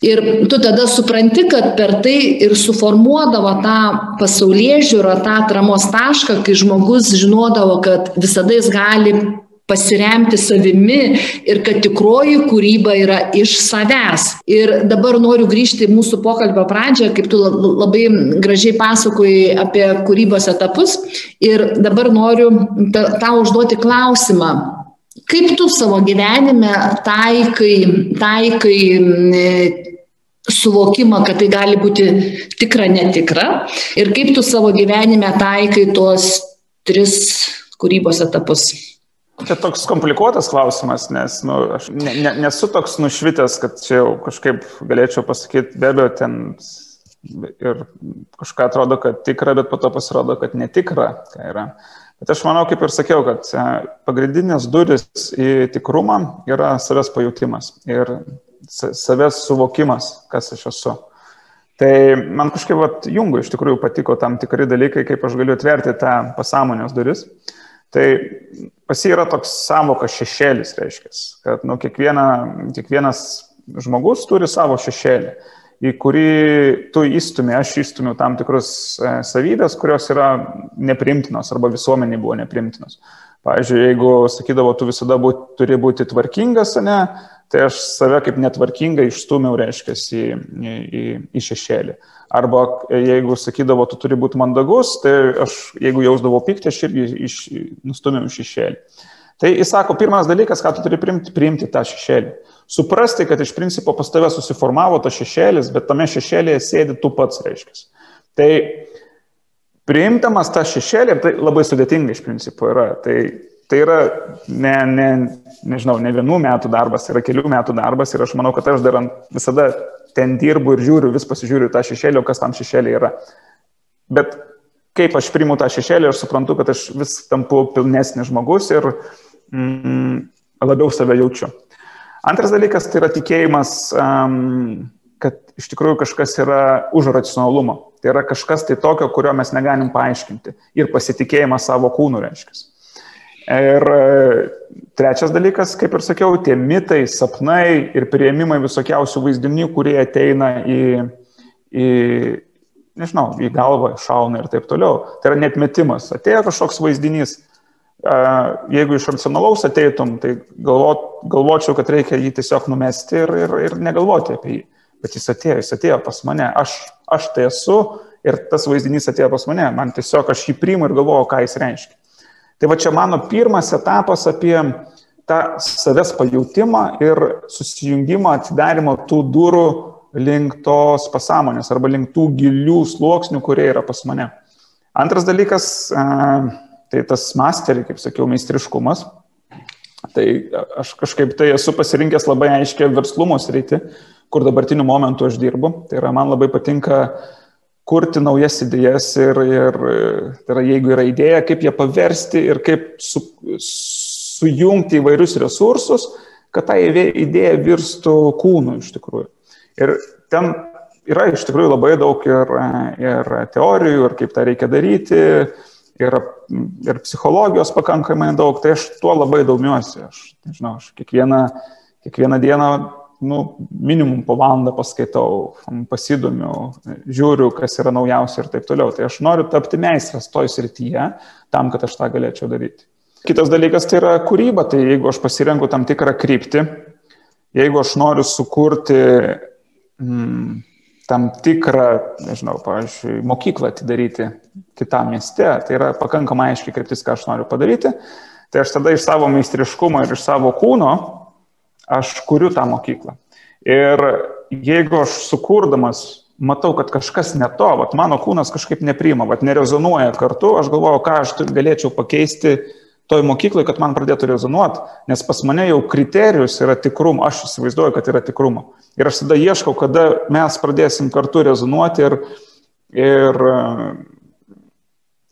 Ir tu tada supranti, kad per tai ir suformuodavo tą pasaulyje žiūrą, tą atramos tašką, kai žmogus žinodavo, kad visada jis gali pasiremti savimi ir kad tikroji kūryba yra iš savęs. Ir dabar noriu grįžti į mūsų pokalbio pradžią, kaip tu labai gražiai pasakojai apie kūrybos etapus. Ir dabar noriu tau užduoti klausimą. Kaip tu savo gyvenime taikai, taikai suvokimą, kad tai gali būti tikra, netikra ir kaip tu savo gyvenime taikai tuos tris kūrybos etapus? Čia toks komplikuotas klausimas, nes nu, aš ne, ne, nesu toks nušvitęs, kad čia jau kažkaip galėčiau pasakyti, be abejo, ten ir kažką atrodo, kad tikra, bet po to pasirodo, kad netikra. Bet aš manau, kaip ir sakiau, kad e, pagrindinės duris į tikrumą yra savęs pajūtimas ir savęs suvokimas, kas aš esu. Tai man kažkaip vat, jungui iš tikrųjų patiko tam tikri dalykai, kaip aš galiu atverti tą pasąmonės duris. Tai pas jį yra toks savokas šešėlis, reiškia, kad nu, kiekviena, kiekvienas žmogus turi savo šešėlį, į kurį tu įstumi, aš įstumiu tam tikrus e, savybės, kurios yra neprimtinos arba visuomeniai buvo neprimtinos. Pavyzdžiui, jeigu sakydavo, tu visada būt, turi būti tvarkingas, ne, tai aš save kaip netvarkingai išstumiau, reiškia, į, į, į šešėlį. Arba jeigu sakydavo, tu turi būti mandagus, tai aš, jeigu jausdavau pyktį, aš irgi iš, nustumiau į šešėlį. Tai jis sako, pirmas dalykas, ką tu turi priimti, priimti tą šešėlį. Suprasti, kad iš principo pas tave susiformavo tas šešėlis, bet tame šešėlėje sėdi tu pats, reiškia. Tai priimtamas tą šešėlį, tai labai sudėtinga iš principo yra. Tai, tai yra, ne, ne, nežinau, ne vienų metų darbas, yra kelių metų darbas ir aš manau, kad aš dar visada ten dirbu ir žiūriu, vis pasižiūriu tą šešėlį, kas tam šešėlį yra. Bet kaip aš priimu tą šešėlį, aš suprantu, kad aš vis tampu pilnesnis žmogus ir mm, labiau save jaučiu. Antras dalykas tai yra tikėjimas, um, kad iš tikrųjų kažkas yra už racionalumo. Tai yra kažkas tai tokio, kurio mes negalim paaiškinti. Ir pasitikėjimas savo kūnų reiškia. Ir e, trečias dalykas, kaip ir sakiau, tie mitai, sapnai ir prieimimai visokiausių vaizdinių, kurie ateina į, į, nežinau, į galvą, šauna ir taip toliau. Tai yra net metimas. Atėjo kažkoks vaizdinys, jeigu iš racionalaus ateitum, tai galvot, galvočiau, kad reikia jį tiesiog numesti ir, ir, ir negalvoti apie jį. Bet jis atėjo, jis atėjo pas mane, aš, aš tai esu ir tas vaizdinys atėjo pas mane, man tiesiog aš jį priimu ir galvoju, ką jis reiškia. Tai va čia mano pirmas etapas apie tą savęs pajūtimą ir susijungimą, atidarimą tų durų link tos pasąmonės arba link tų gilių sluoksnių, kurie yra pas mane. Antras dalykas, tai tas masterį, kaip sakiau, meistriškumas. Tai aš kažkaip tai esu pasirinkęs labai aiškę verslumo sritį, kur dabartiniu momentu aš dirbu. Tai yra, man labai patinka kurti naujas idėjas ir, ir tai yra, jeigu yra idėja, kaip ją paversti ir kaip su, sujungti įvairius resursus, kad ta idėja virstų kūnu iš tikrųjų. Ir ten yra iš tikrųjų labai daug ir, ir teorijų, ir kaip tą reikia daryti, ir, ir psichologijos pakankamai daug, tai aš tuo labai domiuosi. Aš, nežinau, aš kiekvieną, kiekvieną dieną nu, minimum po valandą paskaitau, pasidomiu, žiūriu, kas yra naujausia ir taip toliau. Tai aš noriu tapti meistras toj srityje, tam, kad aš tą galėčiau daryti. Kitas dalykas tai yra kūryba, tai jeigu aš pasirenku tam tikrą kryptį, jeigu aš noriu sukurti mm, tam tikrą, nežinau, pavyzdžiui, mokyklą atidaryti kitam mieste, tai yra pakankamai aiškiai kryptis, ką aš noriu padaryti, tai aš tada iš savo meistriškumo ir iš savo kūno aš kuriu tą mokyklą. Ir jeigu aš sukurdamas matau, kad kažkas ne to, vat mano kūnas kažkaip nepriima, vat nerezonuoja kartu, aš galvoju, ką aš galėčiau pakeisti toj mokyklai, kad man pradėtų rezonuoti, nes pas mane jau kriterijus yra tikrumo, aš įsivaizduoju, kad yra tikrumo. Ir aš tada ieškau, kada mes pradėsim kartu rezonuoti ir, ir,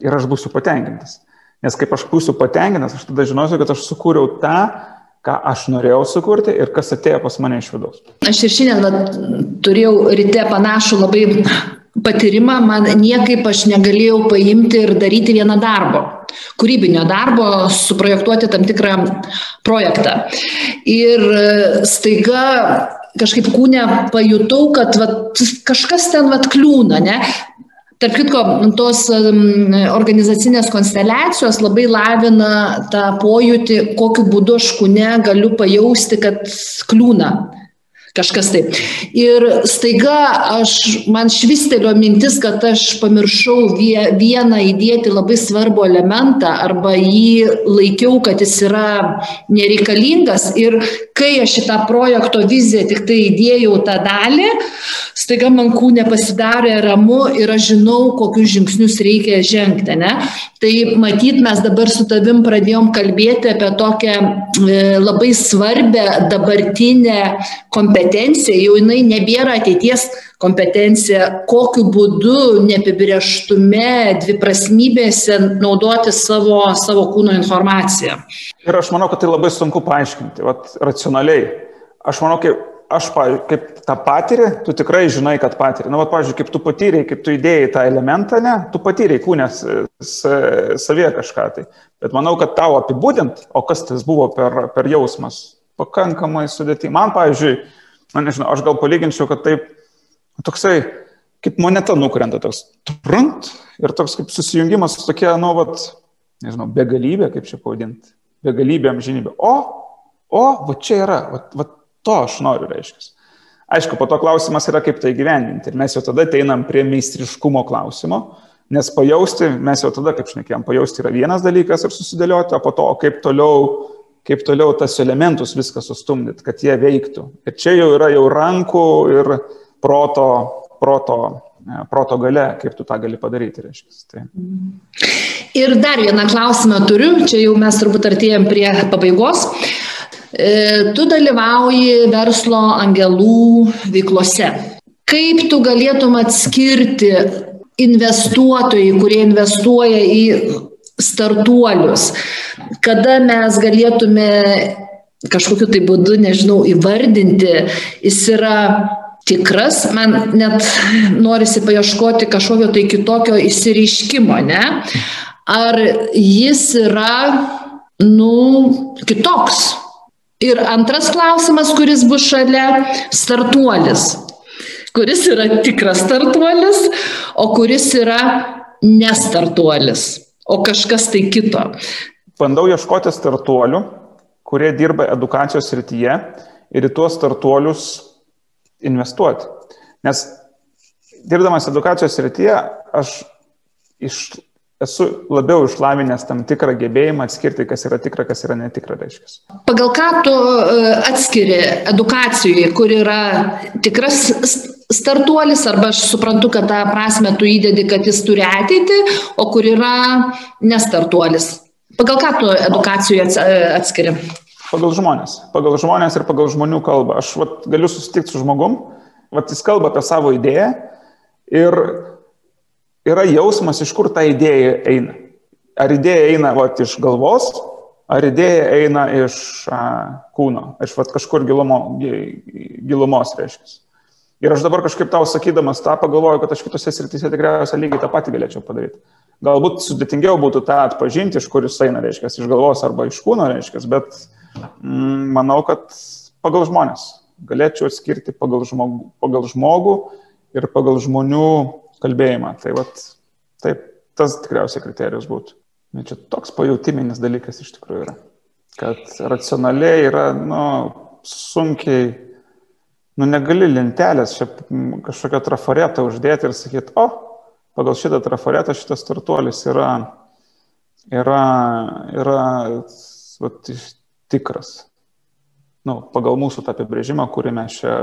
ir aš būsiu patenkintas. Nes kaip aš būsiu patenkintas, aš tada žinosiu, kad aš sukūriau tą, ką aš norėjau sukurti ir kas atėjo pas mane iš vidaus. Aš ir šiandien va, turėjau ryte panašų labai patyrimą, man niekaip aš negalėjau paimti ir daryti vieną darbo kūrybinio darbo, suprojektuoti tam tikrą projektą. Ir e, staiga kažkaip kūne pajutau, kad vat, kažkas ten vat kliūna, ne? Tarp kitko, tos organizacinės konsteliacijos labai lavina tą pojūtį, kokiu būdu aš kūne galiu pajausti, kad kliūna kažkas taip. Ir staiga aš, man švistelio mintis, kad aš pamiršau vie, vieną įdėti labai svarbų elementą arba jį laikiau, kad jis yra nereikalingas. Ir kai aš šitą projekto viziją tik tai įdėjau tą dalį, staiga man kūne pasidarė ramu ir aš žinau, kokius žingsnius reikia žengti. Ne? Tai matyt, mes dabar su tavim pradėjom kalbėti apie tokią e, labai svarbę dabartinę kompetenciją, jau jinai nebėra ateities kompetencija, kokiu būdu neapibrieštume dviprasmybėse naudoti savo, savo kūno informaciją. Ir aš manau, kad tai labai sunku paaiškinti, vat, racionaliai. Aš manau, kaip aš, kaip tą patyrį, tu tikrai žinai, kad patyrį. Na, va, pavyzdžiui, kaip tu patyrei, kaip tu įdėjai tą elementą, ne, tu patyrei kūnės savie kažką tai. Bet manau, kad tau apibūdint, o kas tas buvo per, per jausmas, pakankamai sudėtinga. Man, pavyzdžiui, na, nežinau, aš gal palyginčiau, kad taip, toksai, kaip moneta nukrenta, toks trunt ir toks kaip susijungimas su tokia, nu, vat, nežinau, begalybė, kaip čia pavadinti, begalybė amžinybė. O, o, va čia yra, va, va To aš noriu, reiškia. Aišku, po to klausimas yra, kaip tai gyveninti. Ir mes jau tada ateinam prie meistriškumo klausimo, nes pajausti, mes jau tada, kaip šnekėjom, pajausti yra vienas dalykas ir susidėlioti, o po to, kaip toliau kaip toliau tas elementus viską sustumdyti, kad jie veiktų. Ir čia jau yra jau rankų ir proto, proto, e, proto gale, kaip tu tą gali padaryti, reiškia. Tai. Ir dar vieną klausimą turiu, čia jau mes turbūt artėjom prie pabaigos. E, tu dalyvauji verslo angelų veiklose. Kaip tu galėtum atskirti investuotojai, kurie investuoja į startuolius, kada mes galėtume kažkokiu tai būdu, nežinau, įvardinti, jis yra tikras, man net norisi paieškoti kažkokio tai kitokio įsireiškimo, ne? Ar jis yra, nu, kitoks? Ir antras klausimas, kuris bus šalia - startuolis. Kuris yra tikras startuolis, o kuris yra nestartuolis o kažkas tai kito. Bandau ieškoti startuolių, kurie dirba edukacijos srityje ir į tuos startuolius investuoti. Nes dirbdamas edukacijos srityje, aš iš, esu labiau išlavinęs tam tikrą gebėjimą atskirti, kas yra tikra, kas yra netikra, reiškia. Pagal ką tu e, atskiri edukacijoje, kur yra tikras startuolis, arba aš suprantu, kad tą prasme tu įdedi, kad jis turi ateitį, o kur yra nestartuolis. Pagal ką tu edukacijoje atskiri? Pagal žmonės. Pagal žmonės ir pagal žmonių kalbą. Aš vat, galiu susitikti su žmogum, vat, jis kalba apie savo idėją ir yra jausmas, iš kur ta idėja eina. Ar idėja eina vat, iš galvos, ar idėja eina iš a, kūno, iš vat, kažkur gilumo, gilumos, reiškia. Ir aš dabar kažkaip tau sakydamas tą pagalvoju, kad aš kitose srityse tikriausiai lygiai tą patį galėčiau padaryti. Galbūt sudėtingiau būtų tą atpažinti, iš kur jis eina, reiškia, iš galvos arba iš kūno, reiškia, bet mm, manau, kad pagal žmonės. Galėčiau atskirti pagal žmogų, pagal žmogų ir pagal žmonių kalbėjimą. Tai vat, taip, tas tikriausiai kriterijus būtų. Na, čia toks pajūtiminis dalykas iš tikrųjų yra. Kad racionaliai yra, nu, sunkiai nu negali lentelės čia kažkokią trafaretą uždėti ir sakyti, o, pagal šitą trafaretą šitas startuolis yra, yra, yra vat, tikras. Nu, pagal mūsų tą apibrėžimą, kurį mes čia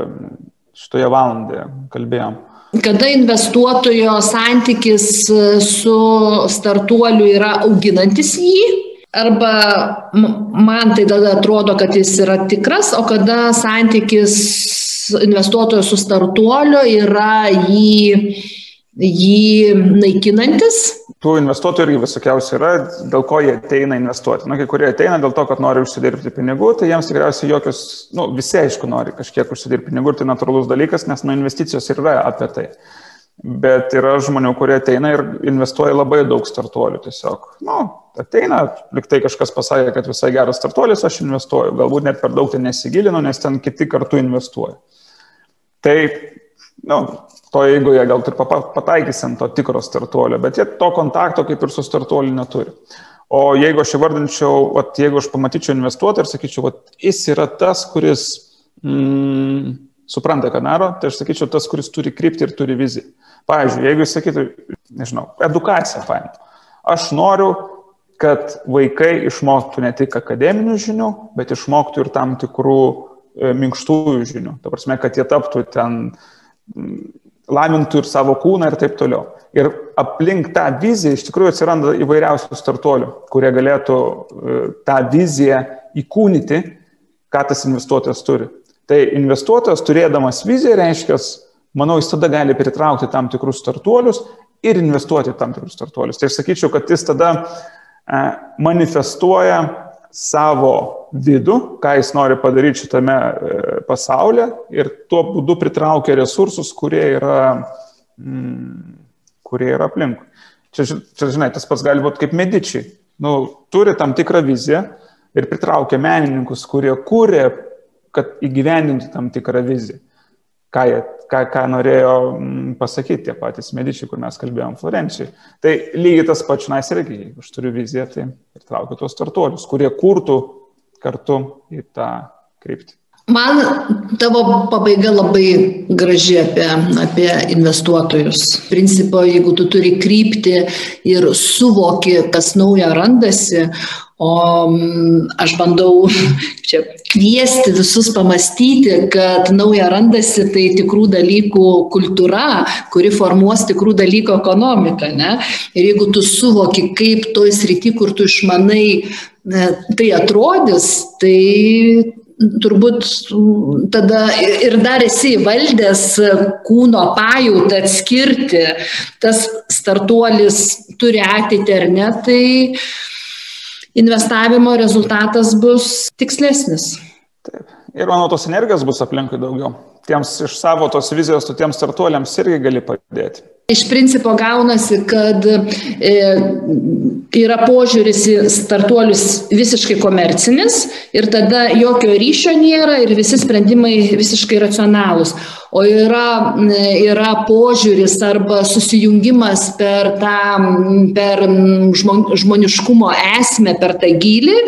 šitoje valandoje kalbėjom. Kada investuotojo santykis su startuoliu yra auginantis jį, arba man tai tada atrodo, kad jis yra tikras, o kada santykis investuotojo su startuoliu yra jį, jį naikinantis. Tų investuotojų irgi visokiausių yra, dėl ko jie ateina investuoti. Nu, kai kurie ateina dėl to, kad nori užsidirbti pinigų, tai jiems tikriausiai jokios, nu, visi aišku nori kažkiek užsidirbti pinigų ir tai natūralus dalykas, nes nu, investicijos ir yra apie tai. Bet yra žmonių, kurie ateina ir investuoja labai daug startuolių tiesiog. Nu, ateina, liktai kažkas pasakė, kad visai geras startuolis, aš investuoju. Galbūt net per daug ten nesigilinu, nes ten kiti kartu investuoja. Tai, nu, to eigoje gal ir pataikysim to tikro startuolio, bet jie to kontakto kaip ir su startuoliu neturi. O jeigu aš įvardinčiau, vat, jeigu aš pamatyčiau investuotoją ir sakyčiau, vat, jis yra tas, kuris mm, supranta, ką daro, tai aš sakyčiau, tas, kuris turi kryptį ir turi viziją. Pavyzdžiui, jeigu jis sakytų, nežinau, edukacija, fain. Aš noriu, kad vaikai išmoktų ne tik akademinių žinių, bet išmoktų ir tam tikrų e, minkštųjų žinių. Ta prasme, kad jie taptų ten, lamintų ir savo kūną ir taip toliau. Ir aplink tą viziją iš tikrųjų atsiranda įvairiausių startuolių, kurie galėtų e, tą viziją įkūnyti, ką tas investuotojas turi. Tai investuotojas turėdamas viziją reiškia, manau, jis tada gali pritraukti tam tikrus startuolius ir investuoti tam tikrus startuolius. Tai aš sakyčiau, kad jis tada e, manifestuoja savo vidų, ką jis nori padaryti šitame e, pasaulyje ir tuo būdu pritraukia resursus, kurie yra, mm, kurie yra aplinkui. Čia, čia, žinai, tas pats gali būti kaip medičiai. Nu, turi tam tikrą viziją ir pritraukia menininkus, kurie kūrė, kad įgyvendintų tam tikrą viziją ką, jie, ką, ką norėjo mm, pasakyti tie patys medičiai, kur mes kalbėjom Florencijai. Tai lygiai tas pats, na, irgi, jeigu aš turiu viziją, tai ir traukiu tuos startuolius, kurie kurtų kartu į tą kryptį. Man tavo pabaiga labai graži apie, apie investuotojus. Principo, jeigu tu turi krypti ir suvoki, kas nauja randasi, o mm, aš bandau čia kviesti visus pamastyti, kad nauja randasi tai tikrų dalykų kultūra, kuri formuos tikrų dalykų ekonomiką. Ne? Ir jeigu tu suvoki, kaip toj srity, kur tu išmanai, tai atrodys, tai turbūt tada ir dar esi įvaldęs kūno pajautą atskirti, tas startuolis turi ateitį ar ne, tai investavimo rezultatas bus tikslesnis. Taip. Ir manau, tos energijos bus aplinkui daugiau. Tiems iš savo tos vizijos, tu tiems startuoliams irgi gali padėti. Iš principo gaunasi, kad e, yra požiūris į startuolius visiškai komercinis ir tada jokio ryšio nėra ir visi sprendimai visiškai racionalūs. O yra, yra požiūris arba susijungimas per tą, per žmoniškumo esmę, per tą gilį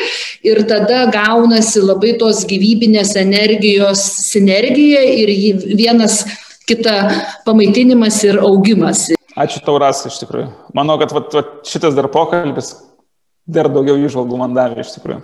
ir tada gaunasi labai tos gyvybinės energijos sinergija ir vienas kita pamaitinimas ir augimas. Ačiū tau, Ras, iš tikrųjų. Manau, kad vat, vat, šitas dar pokalbis dar daugiau išvalgų man davė iš tikrųjų.